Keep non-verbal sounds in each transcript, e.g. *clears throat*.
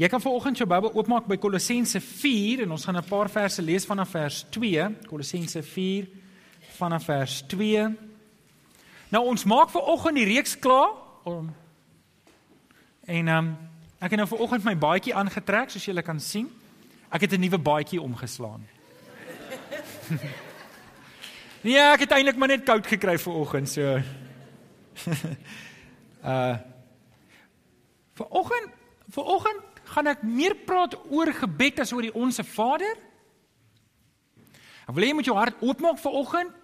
Jy kan vanoggend jou Bybel oopmaak by Kolossense 4 en ons gaan 'n paar verse lees vanaf vers 2. Kolossense 4 vanaf vers 2. Nou ons maak vanoggend die reeks klaar om en ehm um, ek het nou vanoggend my baadjie aangetrek soos julle kan sien. Ek het 'n nuwe baadjie omgeslaan. nee, *laughs* ek het eintlik maar net koud gekry vanoggend so. *laughs* uh Vanoggend vanoggend gaan ek meer praat oor gebed as oor die onsse Vader. Ek wil hê jy moet jou hart oopmaak vir oggend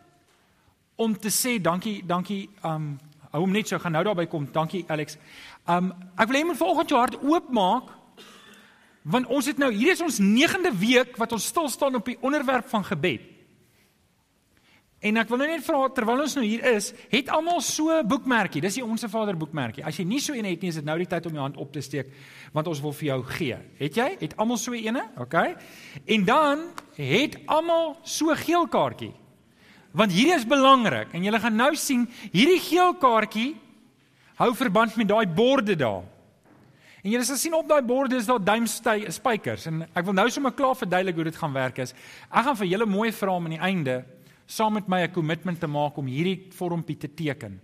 om te sê dankie, dankie, um hou hom net so gaan nou daarby kom. Dankie Alex. Um ek wil hê jy moet vanoggend jou hart oopmaak want ons het nou hier is ons 9de week wat ons stil staan op die onderwerp van gebed. En ek wil nou net vra terwyl ons nou hier is, het almal so boekmerkie. Dis die Onse Vader boekmerkie. As jy nie so een het nie, is dit nou die tyd om jou hand op te steek want ons wil vir jou gee. Het jy? Het almal so 'n ene? OK. En dan het almal so geel kaartjie. Want hierdie is belangrik en julle gaan nou sien, hierdie geel kaartjie hou verband met daai borde daar. En julle sal sien op daai borde is daar duimspykers en ek wil nou sommer klaar verduidelik hoe dit gaan werk is. Ek gaan vir julle mooi vra om aan die einde saam met my 'n kommitment te maak om hierdie vormpie te teken.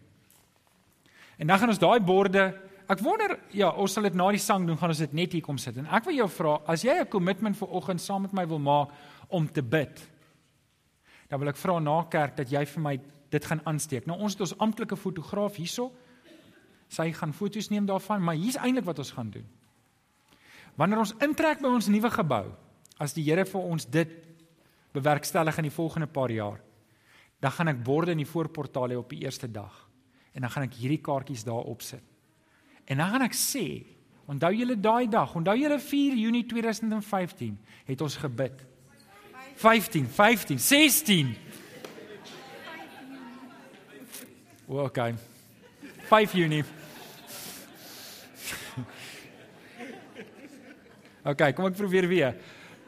En dan gaan ons daai borde, ek wonder, ja, ons sal dit na die sang doen, gaan ons dit net hier kom sit. En ek wil jou vra, as jy 'n kommitment vir oggend saam met my wil maak om te bid, dan wil ek vra na kerk dat jy vir my dit gaan aansteek. Nou ons het ons amptelike fotograaf hierso. Sy gaan foto's neem daarvan, maar hier's eintlik wat ons gaan doen. Wanneer ons intrek by ons nuwe gebou, as die Here vir ons dit bewerkstellig in die volgende paar jaar, dan gaan ek borde in die voorportaal hê op die eerste dag. En dan gaan ek hierdie kaartjies daar opsit. En dan gaan ek sê, onthou julle daai dag, onthou julle 4 Junie 2015 het ons gebid. 15, 15, 16. Okay. 5 Junie. *laughs* Okay, kom ek probeer weer.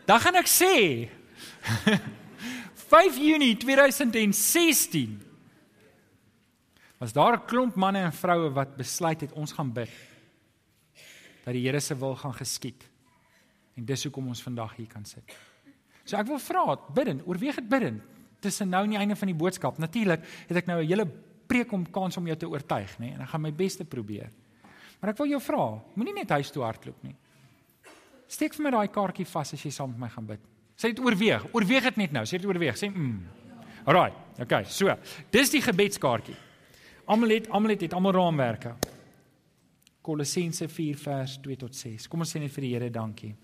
Dan gaan ek sê *laughs* 5 Junie 2016 was daar 'n klomp manne en vroue wat besluit het ons gaan bid dat die Here se wil gaan geskied. En dis hoekom ons vandag hier kan sit. So ek wil vra, bidden, oorweeg dit bidden tussen nou en die einde van die boodskap. Natuurlik het ek nou 'n hele preek om kans om jou te oortuig, nê? En ek gaan my bes te probeer. Maar ek wil jou vra, moenie net huis toe hardloop nie. Steek vir my daai kaartjie vas as jy saam met my gaan bid. Sê dit oorweeg. Oorweeg dit net nou. Sê dit oorweeg. Sê mm. Alraai. Okay, so. Dis die gebedskaartjie. Almal het almal het, het almal raamwerke. Kolossense 4 vers 2 tot 6. Kom ons sê net vir die Here dankie.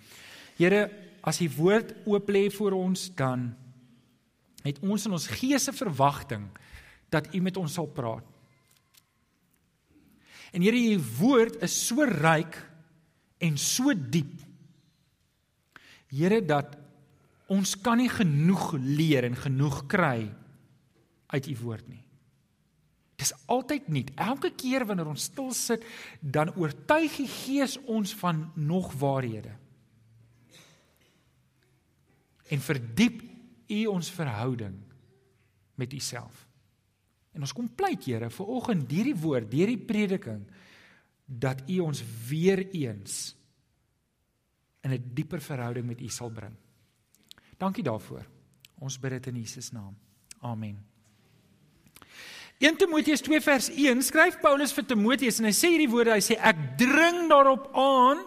Here, as u woord oop lê vir ons, dan het ons in ons gees se verwagting dat u met ons sal praat. En Here, u woord is so ryk en so diep. Here dat ons kan nie genoeg leer en genoeg kry uit u woord nie. Dis altyd nie. Elke keer wanneer ons stil sit, dan oortuig die Gees ons van nog waarhede. En verdiep u ons verhouding met u self. En ons kom pleit Here vir oggend hierdie woord, hierdie prediking dat u ons weer eens in 'n dieper verhouding met u sal bring. Dankie daarvoor. Ons bid dit in Jesus naam. Amen. 1 Timoteus 2 vers 1 skryf Paulus vir Timoteus en hy sê hierdie woorde, hy sê ek dring daarop aan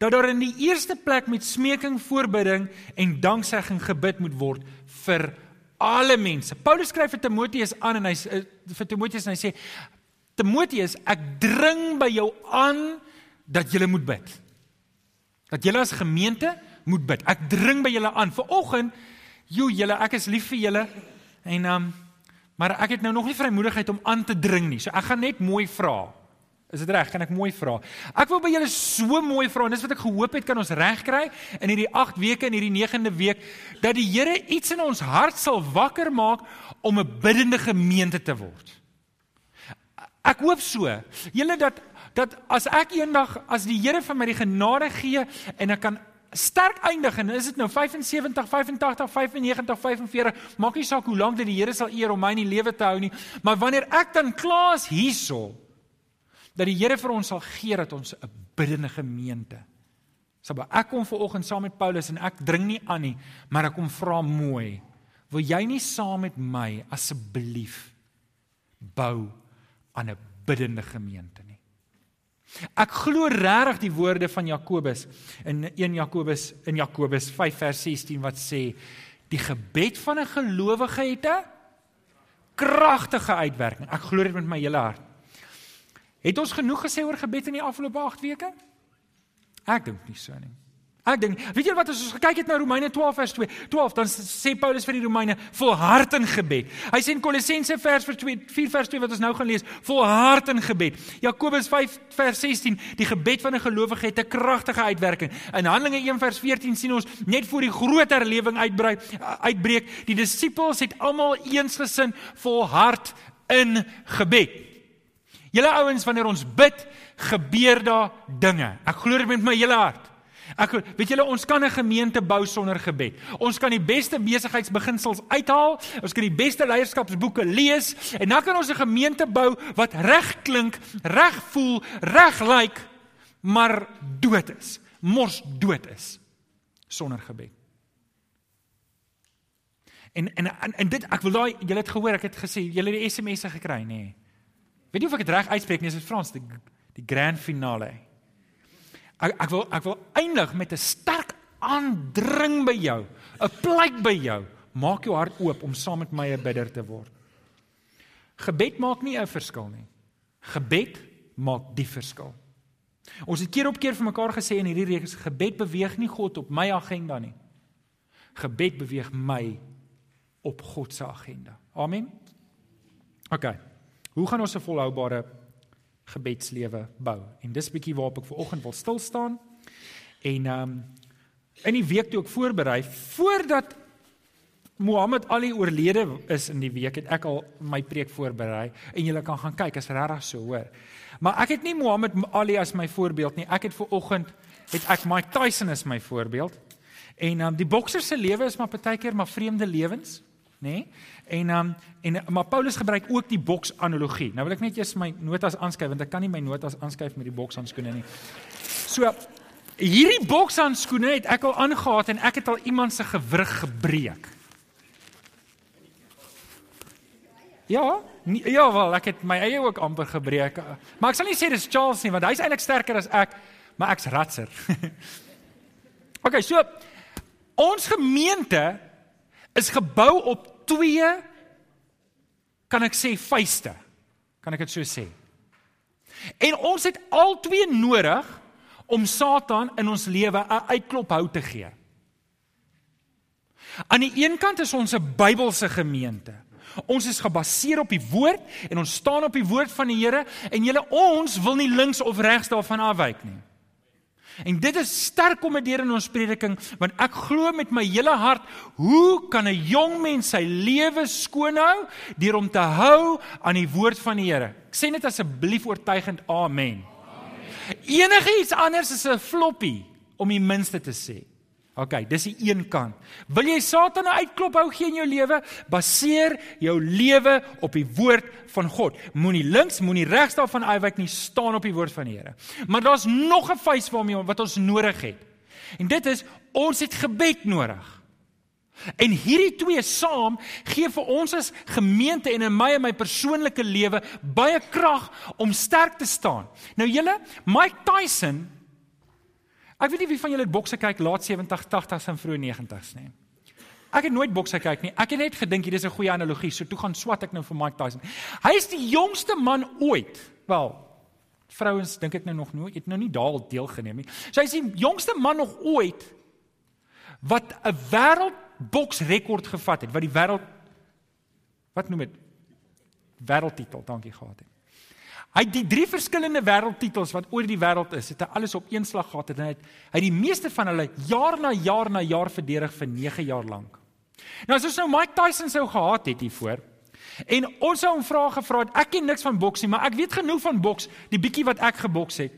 dat daar in die eerste plek met smeking, voorbidding en danksegging gebid moet word vir alle mense. Paulus skryf vir Timoteus aan en hy uh, vir Timoteus en hy sê Timoteus, ek dring by jou aan dat jy moet bid. Dat jy as gemeente moet bid. Ek dring by julle aan. Viroggend, jo julle, ek is lief vir julle en um maar ek het nou nog nie vrymoedigheid om aan te dring nie. So ek gaan net mooi vra. Is dit reg? Kan ek mooi vra? Ek wil by julle so mooi vra en dis wat ek gehoop het kan ons regkry in hierdie 8 weke en hierdie 9de week dat die Here iets in ons hart sal wakker maak om 'n biddende gemeente te word. Ek hoop so. Julle dat dat as ek eendag as die Here vir my die genade gee en ek kan sterk eindig en is dit nou 75, 85, 95, 45, maak nie saak hoe lank dit die Here sal eer om my in die lewe te hou nie, maar wanneer ek dan klaar is hierso dat die Here vir ons sal gee dat ons 'n biddende gemeente. Saba, ek kom ver oggend saam met Paulus en ek dring nie aan nie, maar ek kom vra mooi. Wil jy nie saam met my asseblief bou aan 'n biddende gemeente nie? Ek glo regtig die woorde van Jakobus in 1 Jakobus in Jakobus 5 vers 16 wat sê die gebed van 'n gelowige het 'n kragtige uitwerking. Ek glo dit met my hele hart. Het ons genoeg gesê oor gebed in die afgelope 8 weke? Ek dink nie so nie. Ek dink, weet julle wat as ons gekyk het na Romeine 12 vers 2, 12 dan sê Paulus vir die Romeine volhard in gebed. Hy sê in Kolossense vers vers 2, 4 vers 2 wat ons nou gaan lees, volhard in gebed. Jakobus 5 vers 16, die gebed van 'n gelowige het 'n kragtige uitwerking. In Handelinge 1 vers 14 sien ons net voor die groot herlewing uitbrei uitbreek, die disippels het almal eensgesind volhard in gebed. Julle ouens wanneer ons bid, gebeur daar dinge. Ek glo dit met my hele hart. Ek weet julle ons kan 'n gemeente bou sonder gebed. Ons kan die beste besigheidsbeginsels uithaal, ons kan die beste leierskapsboeke lees en dan kan ons 'n gemeente bou wat reg klink, reg voel, reg lyk, maar dood is. Mors dood is sonder gebed. En en en, en dit ek wil daai julle het gehoor ek het gesê julle het die SMS'e gekry nê. Nee. Weet nie of ek dit reg uitspreek nie, is dit Frans, die die grand finale. Ek ek wil ek wil eindig met 'n sterk aandring by jou, 'n pleit by jou. Maak jou hart oop om saam met my 'n bidder te word. Gebed maak nie 'n verskil nie. Gebed maak die verskil. Ons het keer op keer vir mekaar gesê in hierdie reeks gebed beweeg nie God op my agenda nie. Gebed beweeg my op God se agenda. Amen. OK. Hoe gaan ons 'n volhoubare gebedslewe bou? En dis 'n bietjie waarop ek ver oggend wil stil staan. En ehm um, in die week toe ek voorberei voordat Mohammed Ali oorlede is in die week het ek al my preek voorberei en julle kan gaan kyk as regtig so hoor. Maar ek het nie Mohammed Ali as my voorbeeld nie. Ek het ver oggend het ek Mike Tyson as my voorbeeld. En um, die bokser se lewe is maar partykeer maar vreemde lewens nê? Nee? En um, en maar Paulus gebruik ook die boks analogie. Nou wil ek net eers my notas aanskryf want ek kan nie my notas aanskryf met die bokshandskoene nie. So hierdie bokshandskoene het ek al aangehaat en ek het al iemand se gewrig gebreek. Ja, nie, ja wel, ek het my eie ook amper gebreek. Maar ek sal nie sê dis Charles nie want hy's eintlik sterker as ek, maar ek's ratser. *laughs* OK, so ons gemeente is gebou op twee kan ek sê vuiste. Kan ek dit so sê? En ons het al twee nodig om Satan in ons lewe 'n uitklop hou te gee. Aan die een kant is ons 'n Bybelse gemeente. Ons is gebaseer op die woord en ons staan op die woord van die Here en julle ons wil nie links of regs daarvan afwyk nie. En dit is sterk om dit in ons prediking want ek glo met my hele hart, hoe kan 'n jong mens sy lewe skoon hou deur om te hou aan die woord van die Here? Ek sê net asseblief oortuigend amen. amen. Enige iets anders is 'n floppie om die minste te sê. OK, dis die een kant. Wil jy Satan uitklop hou gee in jou lewe? Baseer jou lewe op die woord van God. Moenie links, moenie regs daarvan uitwyk nie, staan op die woord van die Here. Maar daar's nog 'n vuis waarmee wat ons nodig het. En dit is ons het gebed nodig. En hierdie twee saam gee vir ons as gemeente en in my en my persoonlike lewe baie krag om sterk te staan. Nou julle, Mike Tyson Ek weet nie wie van julle het bokse kyk laat 70, 80s en vroeë 90s nie. Ek het nooit bokse kyk nie. Ek het net gedink hier is 'n goeie analogie. So toe gaan swat ek nou vir Mike Tyson. Hy is die jongste man ooit. Wel, vrouens dink ek nou nog nooit het nou nie daal deelgeneem nie. So hy is die jongste man nog ooit wat 'n wêreldboksrekord gevat het, wat die wêreld wat noem dit wêreldtitel, dankie gehad het. Hy het die drie verskillende wêreldtitels wat oor die wêreld is, het hy alles op een slag gehad en hy het hy die meeste van hulle jaar na jaar na jaar verdedig vir 9 jaar lank. Nou as ons nou Mike Tyson sou gehad het hiervoor en ons sou hom vra gevra het, ek ken niks van boksie, maar ek weet genoeg van boks, die bietjie wat ek geboks het,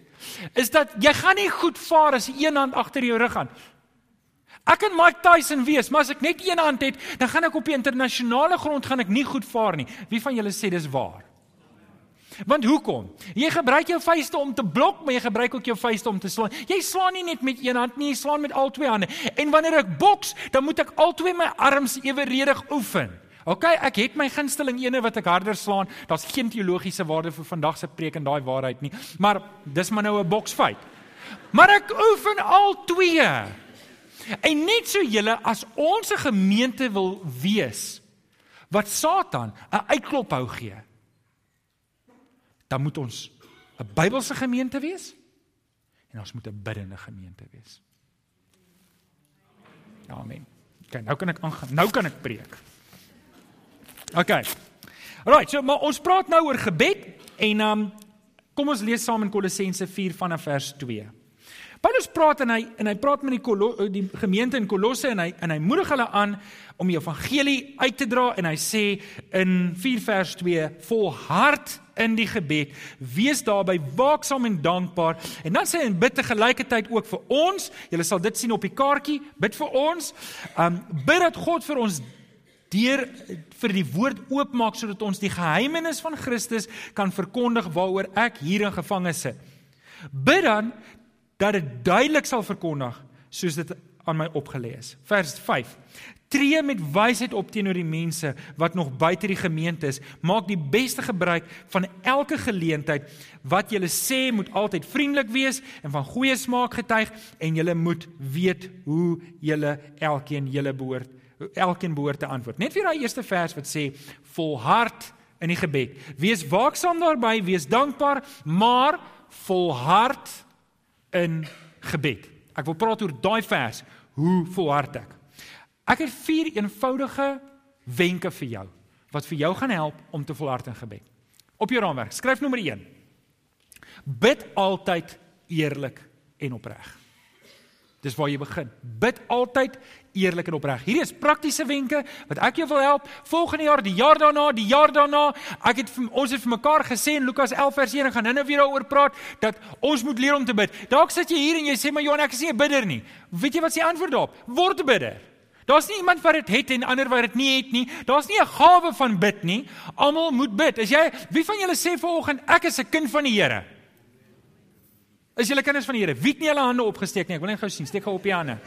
is dat jy gaan nie goed vaar as een hand agter jou rug gaan. Ek kan Mike Tyson wees, maar as ek net een hand het, dan gaan ek op die internasionale grond gaan ek nie goed vaar nie. Wie van julle sê dis waar? Want hoekom? Jy gebruik jou vuiste om te blok, maar jy gebruik ook jou vuiste om te slaan. Jy slaan nie net met een hand nie, jy slaan met al twee hande. En wanneer ek boks, dan moet ek al twee my arms eweredig oefen. OK, ek het my gunsteling ene wat ek harder slaan. Daar's geen teologiese waarde vir vandag se preek en daai waarheid nie. Maar dis maar nou 'n boksfeit. Maar ek oefen al twee. En net so julle as ons 'n gemeente wil wees wat Satan 'n uitklop hou gee dan moet ons 'n Bybelse gemeente wees en ons moet 'n biddende gemeente wees. Ja, amen. OK, nou kan ek aangaan. Nou kan ek preek. OK. Alright, so maar ons praat nou oor gebed en um kom ons lees saam in Kolossense 4 vanaf vers 2. Paulus praat en hy en hy praat met die Kolo, die gemeente in Kolosse en hy en hy moedig hulle aan om die evangelie uit te dra en hy sê in 4 vers 2 volhard in die gebed. Wees daarby waaksaam en dankbaar. En dan sê hy in bid te gelykertyd ook vir ons. Julle sal dit sien op die kaartjie. Bid vir ons. Um bid dat God vir ons deur vir die woord oopmaak sodat ons die geheimenis van Christus kan verkondig waaroor ek hier in gevange sit. Bid dan dat dit duidelik sal verkondig soos dit aan my opgelê is. Vers 5. Tree met wysheid op teenoor die mense wat nog buite die gemeente is. Maak die beste gebruik van elke geleentheid. Wat jy sê moet altyd vriendelik wees en van goeie smaak getuig en jy moet weet hoe jy elkeen julle behoort elkeen behoort te antwoord. Net vir daai eerste vers wat sê volhard in die gebed. Wees waaksaam daarbey, wees dankbaar, maar volhard in gebed. Ek wil praat oor daai vers. Hoe volhard ek? Ek het vier eenvoudige wenke vir jou wat vir jou gaan help om te volhard in gebed. Op jou raamwerk, skryf nommer 1. Bid altyd eerlik en opreg. Dis waar jy begin. Bid altyd eerlik en opreg. Hierdie is praktiese wenke wat ek jou wil help volgende jaar, die jaar daarna, die jaar daarna. Ek het ons het vir mekaar gesê in Lukas 11 vers 1 en gaan nou weer daaroor praat dat ons moet leer om te bid. Dalk sit jy hier en jy sê maar Johan, ek is nie 'n bidder nie. Weet jy wat se antwoord daarop? Word 'n bidder. Daar's nie iemand wat dit het, het en ander wat dit nie het nie. Daar's nie 'n gawe van bid nie. Almal moet bid. As jy wie van julle sê vanoggend ek is 'n kind van die Here? Is julle kinders van die Here? Wie het nie hulle hande opgesteek nie? Ek wil net gou sien. Steek gou op die hande.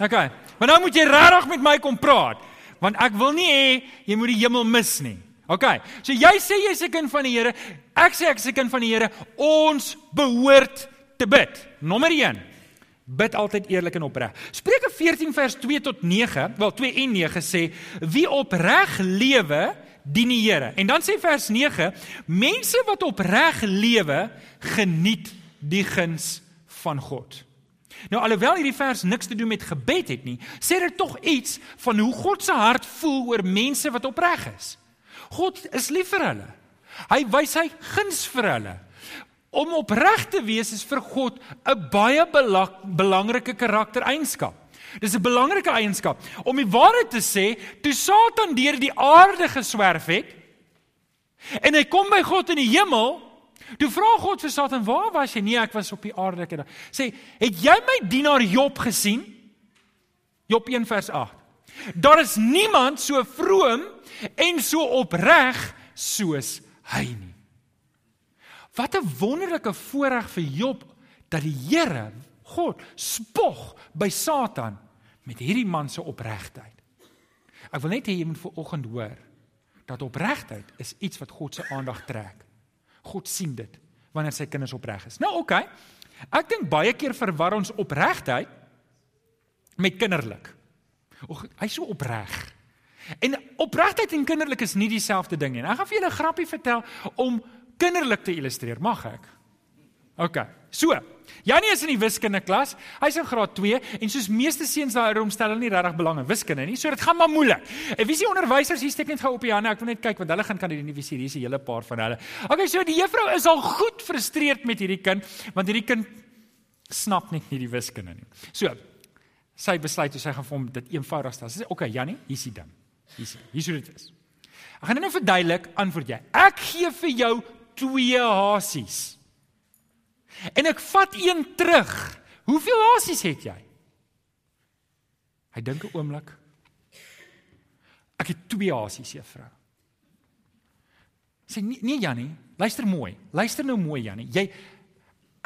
OK. Maar nou moet jy regtig met my kom praat, want ek wil nie hê jy moet die hemel mis nie. OK. So jy sê jy's 'n kind van die Here. Ek sê ek is 'n kind van die Here. Ons behoort te bid. Nommer 1. Bid altyd eerlik en opreg. Spreuke 14 vers 2 tot 9, wel 2 en 9 sê wie opreg lewe dien die Here. En dan sê vers 9, mense wat opreg lewe geniet die guns van God. Nou alhoewel hierdie vers niks te doen met gebed het nie, sê dit tog iets van hoe God se hart voel oor mense wat opreg is. God is lief vir hulle. Hy wys hy guns vir hulle. Om opreg te wees is vir God 'n baie belangrike karaktereienskap. Dis 'n belangrike eienskap. Om die waarheid te sê, toe Satan deur die aarde geswerf het en hy kom by God in die hemel, Toe vra God vir Satan, "Waar was jy?" Nee, ek was op die aarde het. Sê, "Het jy my dienaar Job gesien?" Job 1 vers 8. Daar is niemand so vroom en so opreg soos hy nie. Wat 'n wonderlike voorreg vir Job dat die Here, God, spog by Satan met hierdie man se opregtheid. Ek wil net hê jy moet vir oggend hoor dat opregtheid is iets wat God se aandag trek. God sien dit wanneer sy kinders opreg is. Nou oké. Okay. Ek dink baie keer verwar ons opregtheid met kinderlik. O, hy's so opreg. En opregtheid en kinderlik is nie dieselfde ding nie. Ek gaan vir julle 'n grappie vertel om kinderlik te illustreer. Mag ek? OK. So, Janie is in die wiskunde klas. Hy's in graad 2 en soos meeste seuns daar hom stel hulle nie regtig belang in wiskunde nie. So dit gaan maar moeilik. En wie is die onderwysers hier steek net gou op die hande. Ek wil net kyk want hulle gaan kan die universiteit hier is 'n hele paar van hulle. Okay, so die juffrou is al goed frustreerd met hierdie kind want hierdie kind snap net nie die wiskunde nie. So sy besluit toe sy gaan vir hom dit eenvoudig stel. Sy sê, "Oké, okay, Janie, hier's die ding. Hier's hier's hoe dit is. Ek gaan nou verduidelik, antwoord jy. Ek gee vir jou twee hasies." En ek vat een terug. Hoeveel hasies het jy? Hy dink 'n oomblik. Ek het twee hasies, juffrou. Sê nee, nee Jannie, luister mooi. Luister nou mooi Jannie. Jy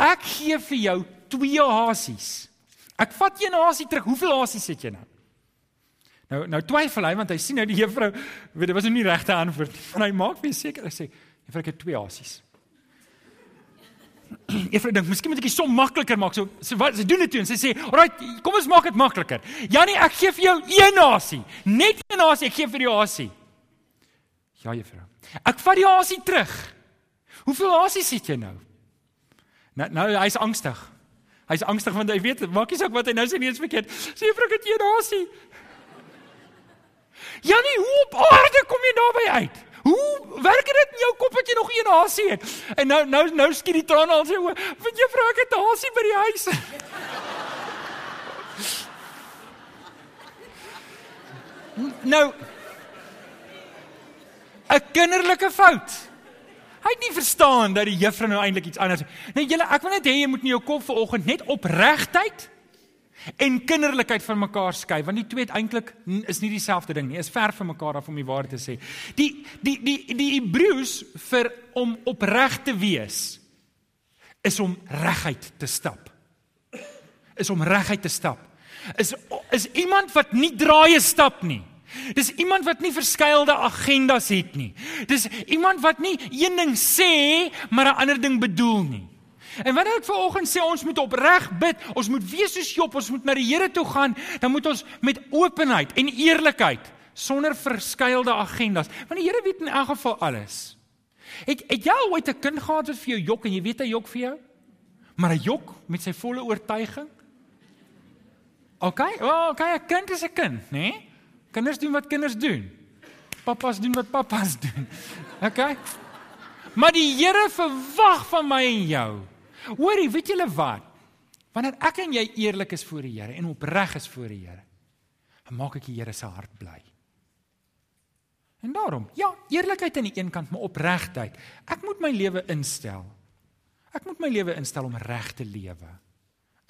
ek gee vir jou twee hasies. Ek vat een hasie terug. Hoeveel hasies het jy nou? Nou nou twyfel hy want hy sien nou die juffrou, weet dit was nou nie regte antwoord nie. *laughs* En hy maak weer seker, hy sê, juffrou ek het twee hasies. Juffrou *clears throat* dink, miskien moet ek dit so makliker maak. So so wat sy doen dit toe en sy sê, "Alraai, kom ons maak dit makliker. Janie, ek gee vir jou een nasie. Net een nasie, ek gee vir jou hasie." Ja, juffrou. Ek vat die hasie terug. Hoeveel hasies het jy nou? Nou nou hy's angstig. Hy's angstig want hy weet, maak nie saak wat hy nou sê nie eens verkeerd. Sê juffrou, ek het een hasie. *laughs* Janie, hoe op aarde kom jy daarby uit? Hoe werk dit in jou kop dat jy nog een hasie het? En nou nou nou skiet die trane al sy oë. Want juffrou ek het 'n hasie by die huis. *laughs* nou 'n kinderlike fout. Hy het nie verstaan dat die juffrou nou eintlik iets anders. Nou julle, ek wil net hê jy moet in jou kop vanoggend net opregtheid en kinderlikheid van mekaar skei want die twee eintlik is nie dieselfde ding nie. Is ver van mekaar af om die waarheid te sê. Die die die die Hebreëus vir om opreg te wees is om reguit te stap. Is om reguit te stap. Is is iemand wat nie draaie stap nie. Dis iemand wat nie verskeidelde agendas het nie. Dis iemand wat nie een ding sê maar 'n ander ding bedoel nie. En wanneer ek vanoggend sê ons moet opreg bid, ons moet wees soos Job, ons moet na die Here toe gaan, dan moet ons met openheid en eerlikheid sonder verskeidelde agendas, want die Here weet in elk geval alles. Het het jy ooit 'n kind gehad wat vir jou jok en jy weet hy jok vir jou? Maar hy jok met sy volle oortuiging? OK, well, OK, 'n kind is 'n kind, né? Nee? Kinders doen wat kinders doen. Pappas doen wat pappas *laughs* doen. OK. Maar die Here verwag van my en jou Hoorie, weet julle wat? Wanneer ek en jy eerlik is voor die Here en opreg is voor die Here, dan maak ek die Here se hart bly. En daarom, ja, eerlikheid aan die een kant, maar opregtheid. Ek moet my lewe instel. Ek moet my lewe instel om reg te lewe.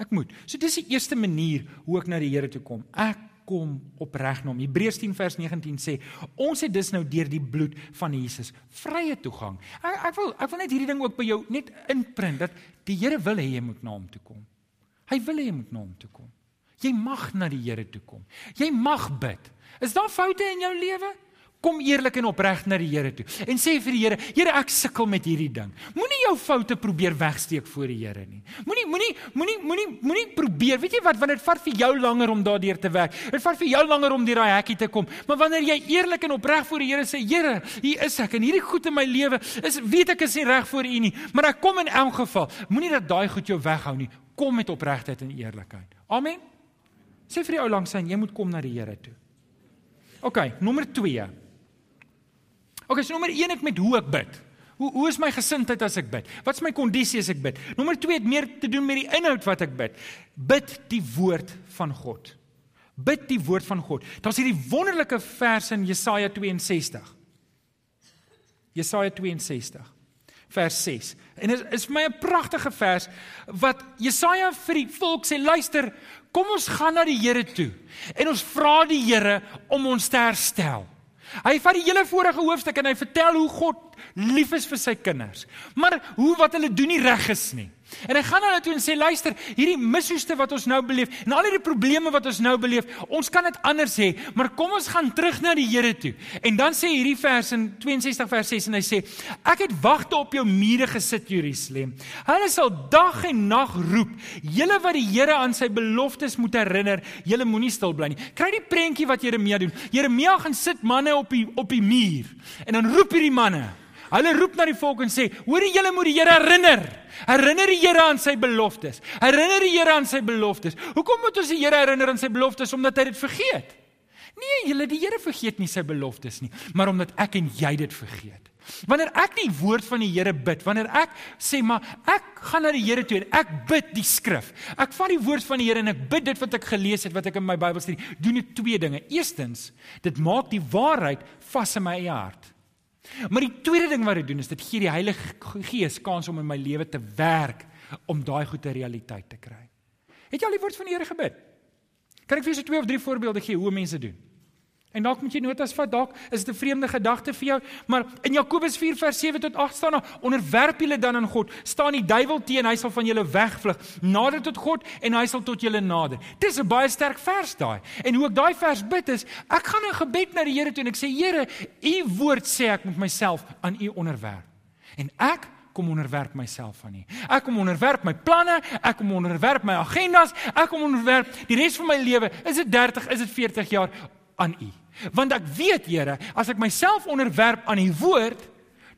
Ek moet. So dis die eerste manier hoe ek na die Here toe kom. Ek kom opreg na hom. Hebreërs 10 vers 19 sê, ons het dus nou deur die bloed van Jesus vrye toegang. Ek, ek wil ek wil net hierdie ding ook by jou net inprint dat die Here wil hê jy moet na hom toe kom. Hy wil hê jy moet na hom toe kom. Jy mag na die Here toe kom. Jy mag bid. Is daar foute in jou lewe? Kom eerlik en opreg na die Here toe en sê vir die Here, Here, ek sukkel met hierdie ding. Moenie jou foute probeer wegsteek voor die Here nie. Moenie moenie moenie moenie moenie probeer. Weet jy wat, want dit vat vir jou langer om daardeur te werk. Dit vat vir jou langer om deur daai hekkie te kom. Maar wanneer jy eerlik en opreg voor die Here sê, Here, hier is ek en hierdie goed in my lewe is weet ek is nie reg voor U nie, maar ek kom in elk geval. Moenie dat daai goed jou weghou nie. Kom met opregtheid en eerlikheid. Amen. Sê vir die ou langs aan, jy moet kom na die Here toe. OK, nommer 2. Okay, so nommer 1 ek met hoe ek bid. Hoe hoe is my gesindheid as ek bid? Wat is my kondisie as ek bid? Nommer 2 het meer te doen met die inhoud wat ek bid. Bid die woord van God. Bid die woord van God. Daar's hierdie wonderlike vers in Jesaja 62. Jesaja 62 vers 6. En dit is vir my 'n pragtige vers wat Jesaja vir die volk sê, luister, kom ons gaan na die Here toe en ons vra die Here om ons te herstel. Hy vat die hele vorige hoofstuk en hy vertel hoe God lief is vir sy kinders. Maar hoe wat hulle doen nie reg is nie. En hy gaan na hulle toe en sê luister, hierdie mishoeste wat ons nou beleef en al hierdie probleme wat ons nou beleef, ons kan dit anders hê, maar kom ons gaan terug na die Here toe. En dan sê hierdie vers in 62 vers 6 en hy sê, ek het wagte op jou mure gesit Jerusalem. Hulle sal dag en nag roep, julle wat die Here aan sy beloftes moet herinner, julle moenie stil bly nie. Kry die prentjie wat Jeremia doen. Jeremia gaan sit manne op die op die muur en dan roep hierdie manne Hulle roep na die volk en sê: "Hoor julle moet die Here herinner. Herinner die Here aan sy beloftes. Herinner die Here aan sy beloftes. Hoekom moet ons die Here herinner aan sy beloftes omdat hy dit vergeet? Nee, julle die Here vergeet nie sy beloftes nie, maar omdat ek en jy dit vergeet. Wanneer ek die woord van die Here bid, wanneer ek sê maar ek gaan na die Here toe en ek bid die skrif. Ek vat die woord van die Here en ek bid dit wat ek gelees het, wat ek in my Bybel sien. Doen dit twee dinge. Eerstens, dit maak die waarheid vas in my eie hart. Maar die tweede ding wat dit doen is dit gee die Heilige Gees kans om in my lewe te werk om daai goeie realiteit te kry. Het jy al die woord van die Here gebid? Kan ek vir julle twee of drie voorbeelde gee hoe mense doen? En dalk moet jy notas vat, dalk is dit 'n vreemde gedagte vir jou, maar in Jakobus 4 vers 7 tot 8 staan daar: "Onderwerp julle dan aan God, staan die duiwel teen, hy sal van julle wegvlug. Nader tot God en hy sal tot julle nader." Dis 'n baie sterk vers daai. En hoe ek daai vers bid is, ek gaan in gebed na die Here toe en ek sê: "Here, u woord sê ek moet myself aan u onderwerp." En ek kom onderwerp myself aan U. Ek kom onderwerp my planne, ek kom onderwerp my agendas, ek kom onderwerp die res van my lewe. Is dit 30, is dit 40 jaar aan U? Want ek weet, Here, as ek myself onderwerp aan U woord,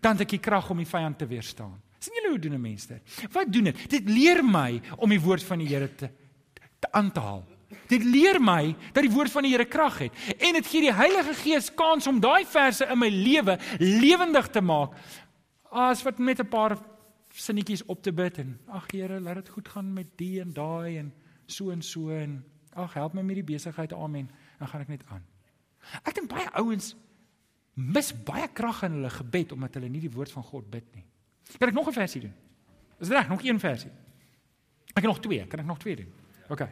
dan het ek die krag om die vyand te weerstaan. sien julle hoe doen 'n mens dit? Wat doen dit? Dit leer my om die woord van die Here te te aan te haal. Dit leer my dat die woord van die Here krag het en dit gee die Heilige Gees kans om daai verse in my lewe lewendig te maak. As wat met 'n paar sinnetjies op te bid en ag Here, laat dit goed gaan met die en daai en so en so en ag help my met die besigheid. Amen. Dan gaan ek net aan. Ek dink baie ouens mis baie krag in hulle gebed omdat hulle nie die woord van God bid nie. Kan ek nog 'n versie doen? Is dit reg? Nog een versie. Ek het nog twee. Kan ek nog twee doen? OK.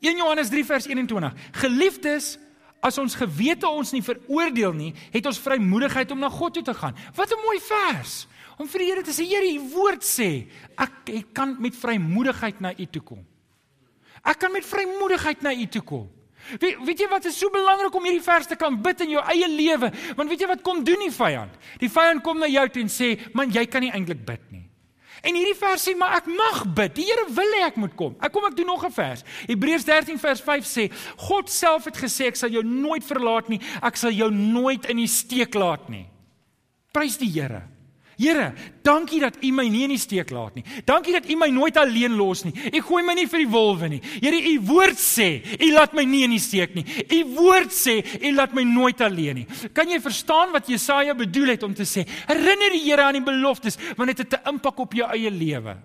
1 Johannes 3 vers 21. Geliefdes, as ons gewete ons nie veroordeel nie, het ons vrymoedigheid om na God toe te gaan. Wat 'n mooi vers. Om vir die Here te sê, Here, u woord sê, ek, ek kan met vrymoedigheid na u toe kom. Ek kan met vrymoedigheid na u toe kom. Weet, weet jy wat is so belangrik om hierdie vers te kan bid in jou eie lewe? Want weet jy wat kom doen die vyand? Die vyand kom na jou toe en sê, "Man, jy kan nie eintlik bid nie." En hierdie vers sê, "Maar ek mag bid. Die Here wil hê ek moet kom." Ek kom ek doen nog 'n vers. Hebreërs 13 vers 5 sê, "God self het gesê ek sal jou nooit verlaat nie. Ek sal jou nooit in die steek laat nie." Prys die Here. Here, dankie dat U my nie in die steek laat nie. Dankie dat U my nooit alleen los nie. U gooi my nie vir die wolwe nie. Here, U woord sê, U laat my nie in die steek nie. U woord sê, U laat my nooit alleen nie. Kan jy verstaan wat Jesaja bedoel het om te sê? Herinner die Here aan die beloftes, want dit het 'n impak op jou eie lewe.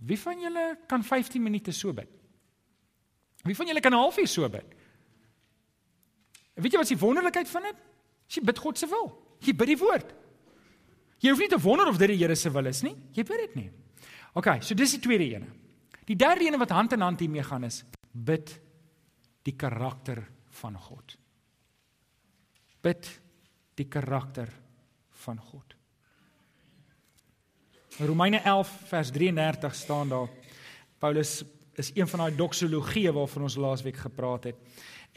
Wie van julle kan 15 minute so bid? Wie van julle kan 'n halfuur so bid? Weet jy wat die wonderlikheid van dit? Jy bid God se wil. Jy bid die woord. Jy hoef nie te wonder of dit die Here se wil is nie. Jy weet dit nie. OK, so dis die tweede ene. Die derde ene wat hand in hand hiermee gaan is bid die karakter van God. Bid die karakter van God. Romeine 11 vers 33 staan daar. Paulus is een van daai doxologie waarvan ons laasweek gepraat het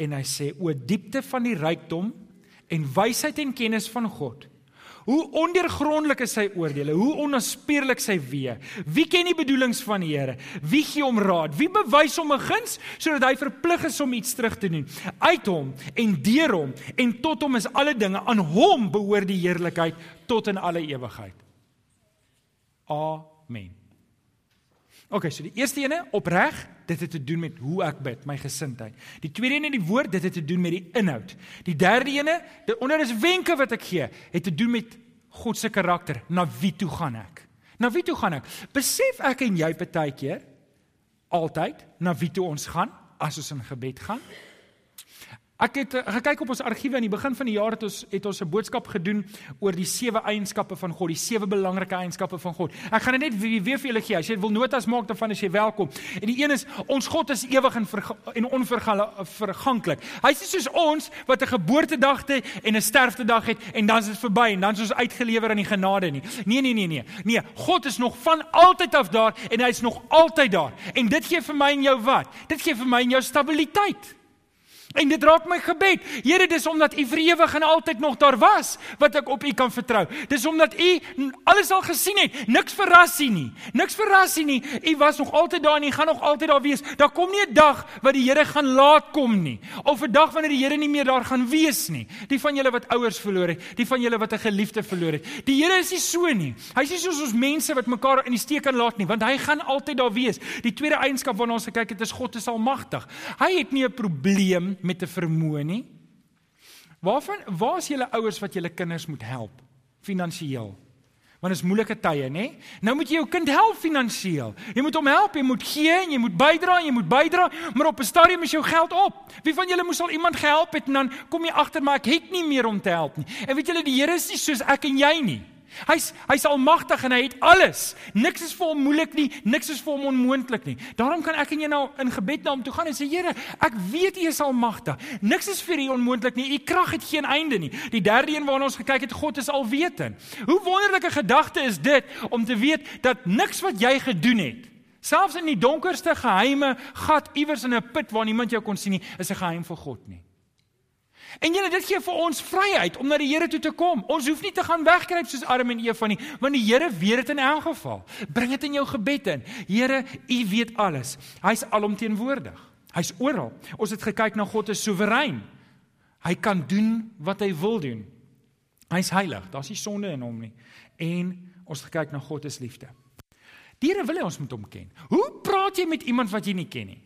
en hy sê o diepte van die rykdom en wysheid en kennis van God. Hoe ondeurgrondelik is sy oordeele, hoe onnaspeurlik sy weë. Wie ken die bedoelings van die Here? Wie gee hom raad? Wie bewys hom 'n guns sodat hy verplig is om iets terug te doen? Uit hom en deur hom en tot hom is alle dinge. Aan hom behoort die heerlikheid tot in alle ewigheid. Amen. OK, so die eerste ene opreg, dit het te doen met hoe ek bid, my gesindheid. Die tweede ene, die woord, dit het te doen met die inhoud. Die derde ene, dit onder is wenke wat ek gee, het te doen met God se karakter. Na wie toe gaan ek? Na wie toe gaan ek? Besef ek en jy baie keer altyd na wie toe ons gaan as ons in gebed gaan? Ek het uh, gekyk op ons argiewe aan die begin van die jaar het ons het ons 'n boodskap gedoen oor die sewe eienskappe van God, die sewe belangrike eienskappe van God. Ek gaan dit net weer, weer vir julle gee. As jy wil notas maak daarvan as jy welkom. En die een is ons God is ewig en, en onverganklik. Hy's nie soos ons wat 'n geboortedag het en 'n sterftedag het en dan is dit verby en dan is ons uitgelewer aan die genade nie. Nee nee nee nee. Nee, God is nog van altyd af daar en hy's nog altyd daar. En dit gee vir my en jou wat? Dit gee vir my en jou stabiliteit. En dit raak my gebed. Here, dis omdat U vir ewig en altyd nog daar was wat ek op U kan vertrou. Dis omdat U alles al gesien het. Niks verras U nie. Niks verras U nie. U was nog altyd daar en U gaan nog altyd daar wees. Daar kom nie 'n dag wat die Here gaan laat kom nie. Of 'n dag wanneer die Here nie meer daar gaan wees nie. Die van julle wat ouers verloor het, die van julle wat 'n geliefde verloor het. Die Here is nie so nie. Hy's nie soos ons mense wat mekaar in die steek kan laat nie, want hy gaan altyd daar wees. Die tweede eienskap waarna ons gekyk het, is God is almagtig. Hy het nie 'n probleem met 'n vermoë nie. Waarvan waar is julle ouers wat julle kinders moet help finansiëel? Want is moeilike tye, nê? Nou moet jy jou kind help finansiëel. Jy moet hom help, jy moet gee en jy moet bydra en jy moet bydra, maar op 'n stadium is jou geld op. Wie van julle moes al iemand gehelp het en dan kom jy agter maar ek het nie meer om te help nie. En weet julle die Here is nie soos ek en jy nie. Hy's hy's almagtig en hy het alles. Niks is vir hom moeilik nie, niks is vir hom onmoontlik nie. Daarom kan ek en jy nou in gebed na hom toe gaan en sê Here, ek weet U is almagtig. Niks is vir U onmoontlik nie. U krag het geen einde nie. Die derde een waarna ons gekyk het, God is alwetend. Hoe wonderlike gedagte is dit om te weet dat niks wat jy gedoen het, selfs in die donkerste geheime gat iewers in 'n put waar niemand jou kon sien nie, is 'n geheim vir God nie. En julle dit gee vir ons vryheid om na die Here toe te kom. Ons hoef nie te gaan wegkruip soos Adam en Eva nie, want die Here weet dit in elk geval. Bring dit in jou gebed in. Here, U weet alles. Hy's alomteenwoordig. Hy's oral. Ons het gekyk na God is soewerein. Hy kan doen wat hy wil doen. Hy's heilig. Daar's nie sonde in hom nie. En ons gekyk na God is liefde. Diere wil hê ons moet hom ken. Hoe praat jy met iemand wat jy nie ken nie?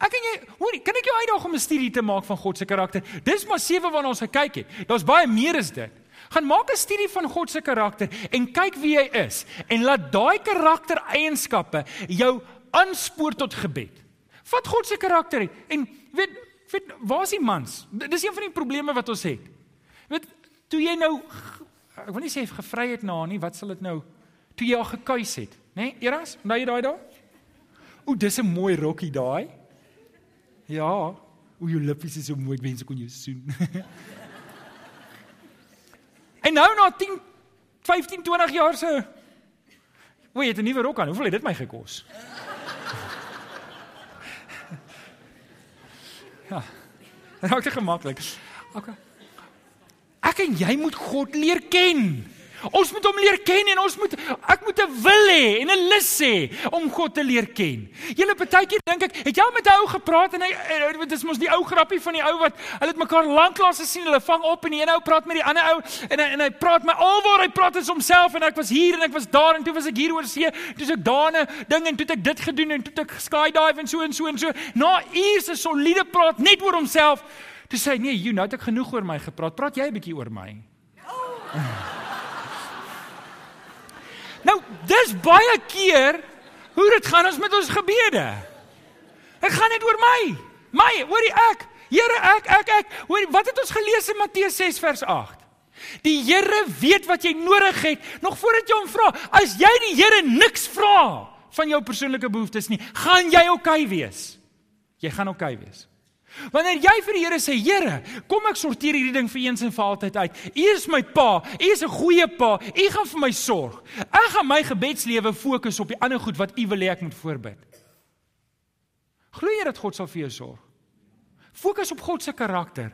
Ek en jy, hoor, kan ek jou uitdaag om 'n studie te maak van God se karakter? Dis maar sewe waarna ons gekyk het. Daar's baie meer as dit. Gaan maak 'n studie van God se karakter en kyk wie hy is en laat daai karaktereienskappe jou aanspoor tot gebed. Vat God se karakter en weet weet waar's die mans? Dis een van die probleme wat ons het. Weet toe jy nou ek wil nie sê gevry het na nie, wat sal dit nou toe jy al gekuis het, né? Nee, Eras, onthou jy daai daai? O, dis 'n mooi rokkie daai. Ja, hoe jou lippies is so mooi, mense kon jou soen. *laughs* en nou na 10 15 20 jaar se O, jy het 'n nuwe rok aan. Hoeveel het dit my gekos? *laughs* ja. Dit raak te gemaklik. Okay. Ek en jy moet God leer ken. Ons moet hom leer ken en ons moet ek moet 'n wil hê en 'n lus hê om God te leer ken. Julle partykeer dink ek, het jy al met 'n ou gepraat en hy dit is mos die ou grappie van die ou wat hulle het mekaar lanklaas gesien, hulle vang op en die een ou praat met die ander ou en hy, en hy praat my alwaar hy praat is homself en ek was hier en ek was daar en toe was ek hier oor see, toe ek daane ding en toe ek dit gedoen en toe ek skydive en so en so en so. Na ure se soliede praat net oor homself. Toe sê hy nee, jy nou het ek genoeg oor my gepraat. Praat jy 'n bietjie oor my? Oh. Dis baie keer hoe dit gaan ons met ons gebede. Dit gaan net oor my. My, hoorie ek. Here, ek ek ek. Hoorie, wat het ons gelees in Matteus 6 vers 8? Die Here weet wat jy nodig het nog voordat jy hom vra. As jy die Here niks vra van jou persoonlike behoeftes nie, gaan jy oukei okay wees. Jy gaan oukei okay wees. Wanneer jy vir die Here sê, Here, kom ek sorteer hierdie ding vir eens en vir altyd uit. U is my pa, u is 'n goeie pa. U gaan vir my sorg. Ek gaan my gebedslewe fokus op die ander goed wat u wil hê ek moet voorbid. Glo jy dat God sal vir jou sorg? Fokus op God se karakter,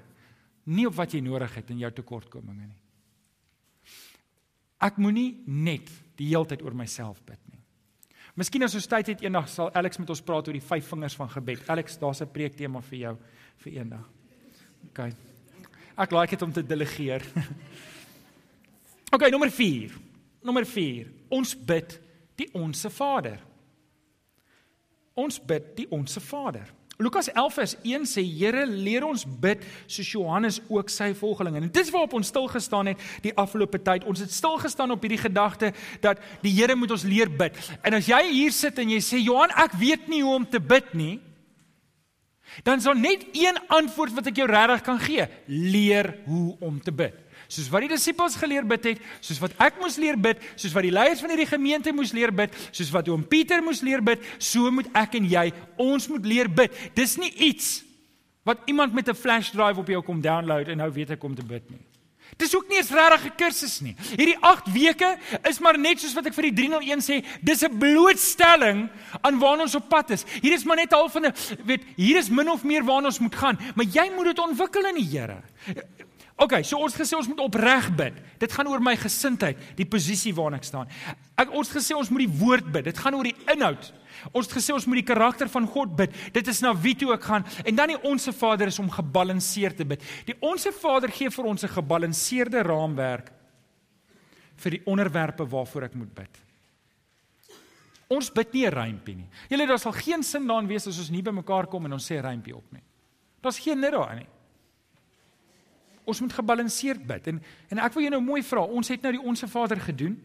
nie op wat jy nodig het in jou tekortkominge nie. Ek moenie net die hele tyd oor myself bid. Miskien as ons tyd het eendag sal Alex met ons praat oor die vyf vingers van gebed. Alex, daar's 'n preektema vir jou vir eendag. OK. Ek like dit om te delegeer. *laughs* OK, nommer 4. Nommer 4. Ons bid die onsse Vader. Ons bid die onsse Vader. Lukas 11 vers 1 sê Here leer ons bid soos Johannes ook sy volgelinge. En dit is waarop ons stil gestaan het die afgelope tyd. Ons het stil gestaan op hierdie gedagte dat die Here moet ons leer bid. En as jy hier sit en jy sê Johan, ek weet nie hoe om te bid nie, dan is daar net een antwoord wat ek jou regtig kan gee. Leer hoe om te bid soos wat die disippels geleer bid het, soos wat ek moes leer bid, soos wat die leiers van hierdie gemeente moes leer bid, soos wat oom Pieter moes leer bid, so moet ek en jy, ons moet leer bid. Dis nie iets wat iemand met 'n flash drive op jou kom download en nou weet ek om te bid nie. Dis ook nie eens regtig 'n kursus nie. Hierdie 8 weke is maar net soos wat ek vir die 301 sê, dis 'n blootstelling aan waarna ons op pad is. Hier is maar net half van 'n weet, hier is min of meer waarna ons moet gaan, maar jy moet dit ontwikkel in die Here. OK, so ons gesê ons moet opreg bid. Dit gaan oor my gesindheid, die posisie waarna ek staan. Ek ons gesê ons moet die woord bid. Dit gaan oor die inhoud. Ons het gesê ons moet die karakter van God bid. Dit is na wie toe ek gaan. En dan die onsse Vader is om gebalanseerd te bid. Die onsse Vader gee vir ons 'n gebalanseerde raamwerk vir die onderwerpe waarvoor ek moet bid. Ons bid nie 'n rympie nie. Julle daar sal geen sin daarin wees as ons nie by mekaar kom en ons sê rympie op nie. Daar's geen nut daarin nie. Ons moet gebalanseerd bid. En en ek wil jou nou mooi vra. Ons het nou die onsse Vader gedoen.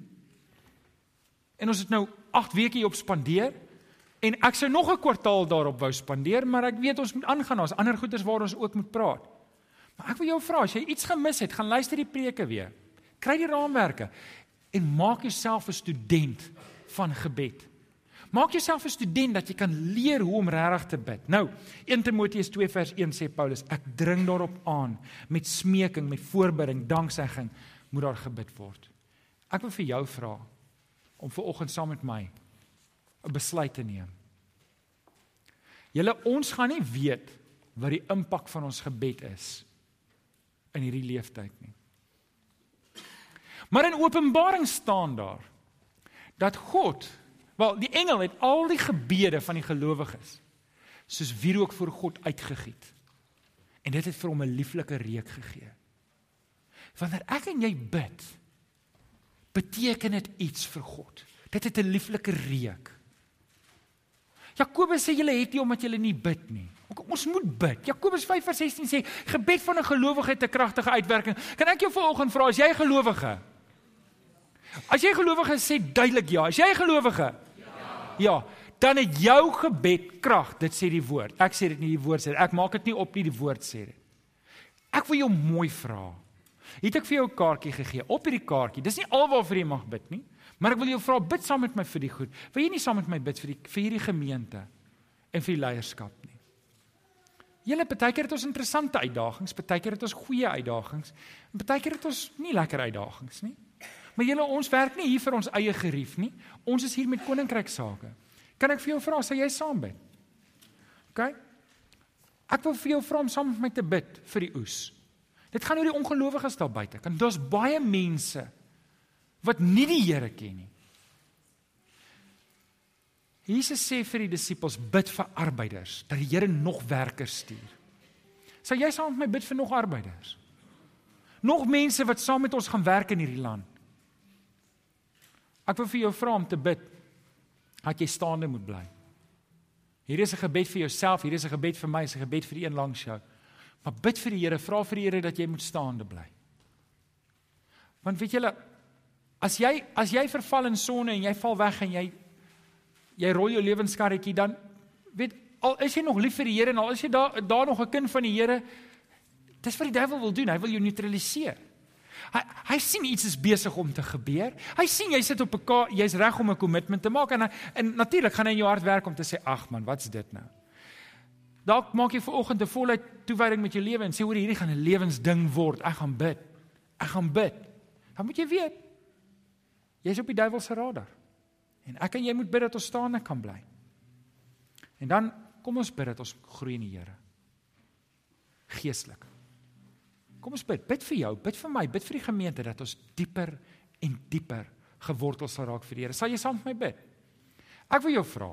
En ons het nou 8 weke hier op spandeer. En ek sou nog 'n kwartaal daarop wou spandeer, maar ek weet ons moet aangaan. Daar's ander goeders waar ons ook moet praat. Maar ek wil jou vra, as jy iets gemis het, gaan luister die preke weer. Kry die raamwerke en maak jouself 'n student van gebed. Maak jouself 'n student dat jy kan leer hoe om regtig te bid. Nou, 1 Timoteus 2 vers 1 sê Paulus, ek dring daarop aan met smeking, met voorbidding, danksegging moet daar gebid word. Ek wil vir jou vra om ver oggend saam met my 'n besluit te neem. Julle ons gaan nie weet wat die impak van ons gebed is in hierdie leeftyd nie. Maar in Openbaring staan daar dat God Wel, die engel het al die gebede van die gelowiges soos wierook voor God uitgegiet. En dit het vir hom 'n lieflike reuk gegee. Wanneer ek en jy bid, beteken dit iets vir God. Dit het 'n lieflike reuk. Jakobus sê julle het nie omdat julle nie bid nie. Ons moet bid. Jakobus 5:16 sê gebed van 'n gelowige het 'n kragtige uitwerking. Kan ek jou vanoggend vra as jy gelowige? As jy gelowige sê duidelik ja. As jy gelowige Ja, dan het jou gebed krag, dit sê die woord. Ek sê dit nie die woord sê. Ek maak dit nie op nie, die woord sê dit. Ek wil jou mooi vra. Het ek vir jou 'n kaartjie gegee op hierdie kaartjie? Dis nie alwaarvoor jy mag bid nie, maar ek wil jou vra bid saam met my vir die goed. Wil jy nie saam met my bid vir die vir hierdie gemeente en vir die leierskap nie? Julle partykeer het ons interessante uitdagings, partykeer het ons goeie uitdagings, en partykeer het ons nie lekker uitdagings nie. Maar julle ons werk nie hier vir ons eie gerief nie. Ons is hier met koninkryk sake. Kan ek vir jou vra sal jy saam bid? OK? Ek wil vir jou vra om saam met my te bid vir die oes. Dit gaan oor die ongelowiges daar buite. Kan daar's baie mense wat nie die Here ken nie. Jesus sê vir die disippels bid vir arbeiders dat die Here nog werkers stuur. Sal jy saam met my bid vir nog arbeiders? Nog mense wat saam met ons gaan werk in hierdie land. Ek wil vir jou vra om te bid dat jy staande moet bly. Hier is 'n gebed vir jouself, hier is 'n gebed vir my, is 'n gebed vir die een langs jou. Maar bid vir die Here, vra vir die Here dat jy moet staande bly. Want weet julle, as jy as jy verval in sonde en jy val weg en jy jy rol jou lewenskarretjie dan weet al is jy nog lief vir die Here en al is jy daar daar nog 'n kind van die Here, dis wat die duiwel wil doen, hy wil jou neutraliseer. Hy hy sien iets is besig om te gebeur. Hy sien jy sit op 'n jy's reg om 'n kommitment te maak en en natuurlik gaan hy in jou hart werk om te sê ag man, wat's dit nou? Dalk maak jy vanoggend 'n voluit toewyding met jou lewe en sê hoor hierdie gaan 'n lewensding word. Ek gaan bid. Ek gaan bid. Dan moet jy weet jy's op die duiwel se radar. En ek en jy moet bid dat ons staande kan bly. En dan kom ons bid dat ons groei in die Here. Geestelik. Kom ons bid. Bid vir jou, bid vir my, bid vir die gemeente dat ons dieper en dieper gewortel sal raak vir die Here. Sal jy saam met my bid? Ek wil jou vra.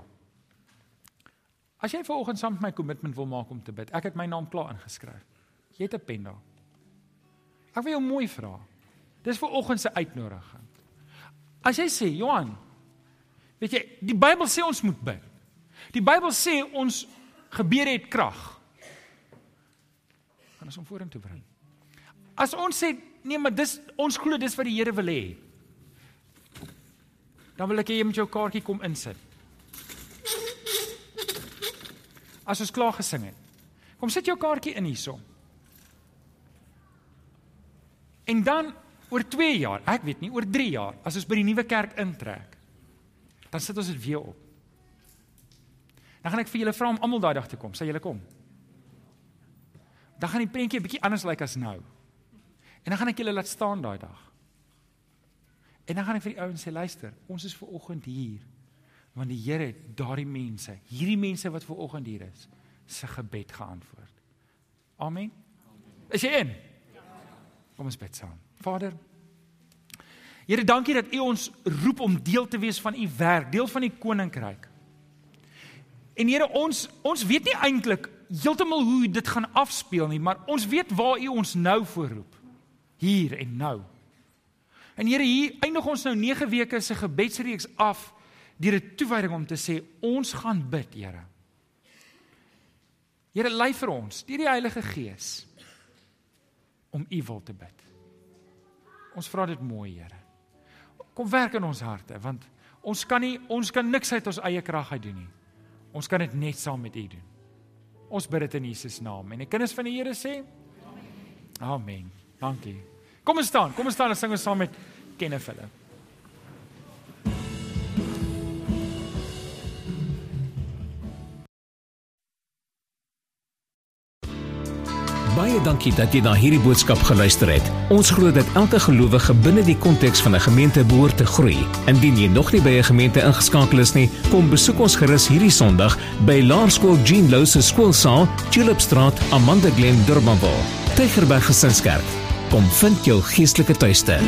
As jy vanoggend saam met my kommitment wil maak om te bid. Ek het my naam klaar ingeskryf. Jy het 'n pen daar. Ek wil jou mooi vra. Dis vanoggend se uitnodiging. As jy sê, Johan, weet jy, die Bybel sê ons moet bid. Die Bybel sê ons gebede het krag. Kan ons hom vorentoe bring? As ons sê nee, maar dis ons glo dis wat die Here wil hê. Dan wil ek hê jy moet jou kaartjie kom insit. As ons klaar gesing het. Kom sit jou kaartjie in hierson. En dan oor 2 jaar, ek weet nie, oor 3 jaar, as ons by die nuwe kerk intrek, dan sit ons dit weer op. Dan gaan ek vir julle vra om almal daai dag te kom. Sal julle kom? Dan gaan die prentjie 'n bietjie anders lyk like as nou. En dan gaan ek julle laat staan daai dag. En dan gaan ek vir die ouens sê luister, ons is ver oggend hier want die Here het daardie mense, hierdie mense wat ver oggend hier is, se gebed geantwoord. Amen. Is jy in? Kom ons bid saam. Vader, Here, dankie dat U ons roep om deel te wees van U werk, deel van U koninkryk. En Here, ons ons weet nie eintlik heeltemal hoe dit gaan afspeel nie, maar ons weet waar U ons nou voorroep. Hier en nou. En Here, hier eindig ons nou 9 weke se gebedsreeks af deur 'n toewyding om te sê ons gaan bid, Here. Here, lei vir ons deur die Heilige Gees om U wil te bid. Ons vra dit mooi, Here. Kom werk in ons harte want ons kan nie ons kan niks uit ons eie krag uit doen nie. Ons kan dit net saam met U doen. Ons bid dit in Jesus naam en die kinders van die Here sê Amen. Amen. Dankie. Kom ons staan. Kom ons staan en sing ons saam met Kenneth Philip. Baie dankie dat jy na hierdie boodskap geluister het. Ons glo dat elke gelowige binne die konteks van 'n gemeente behoort te groei. Indien jy nog nie by 'n gemeente ingeskakel is nie, kom besoek ons gerus hierdie Sondag by Laerskool Jean Louw se skoolsaal, Tulipstraat, Amanda Glen, Durbanville. Tygerberg Gesinskerk. Kom vind jou geestelike tuiste.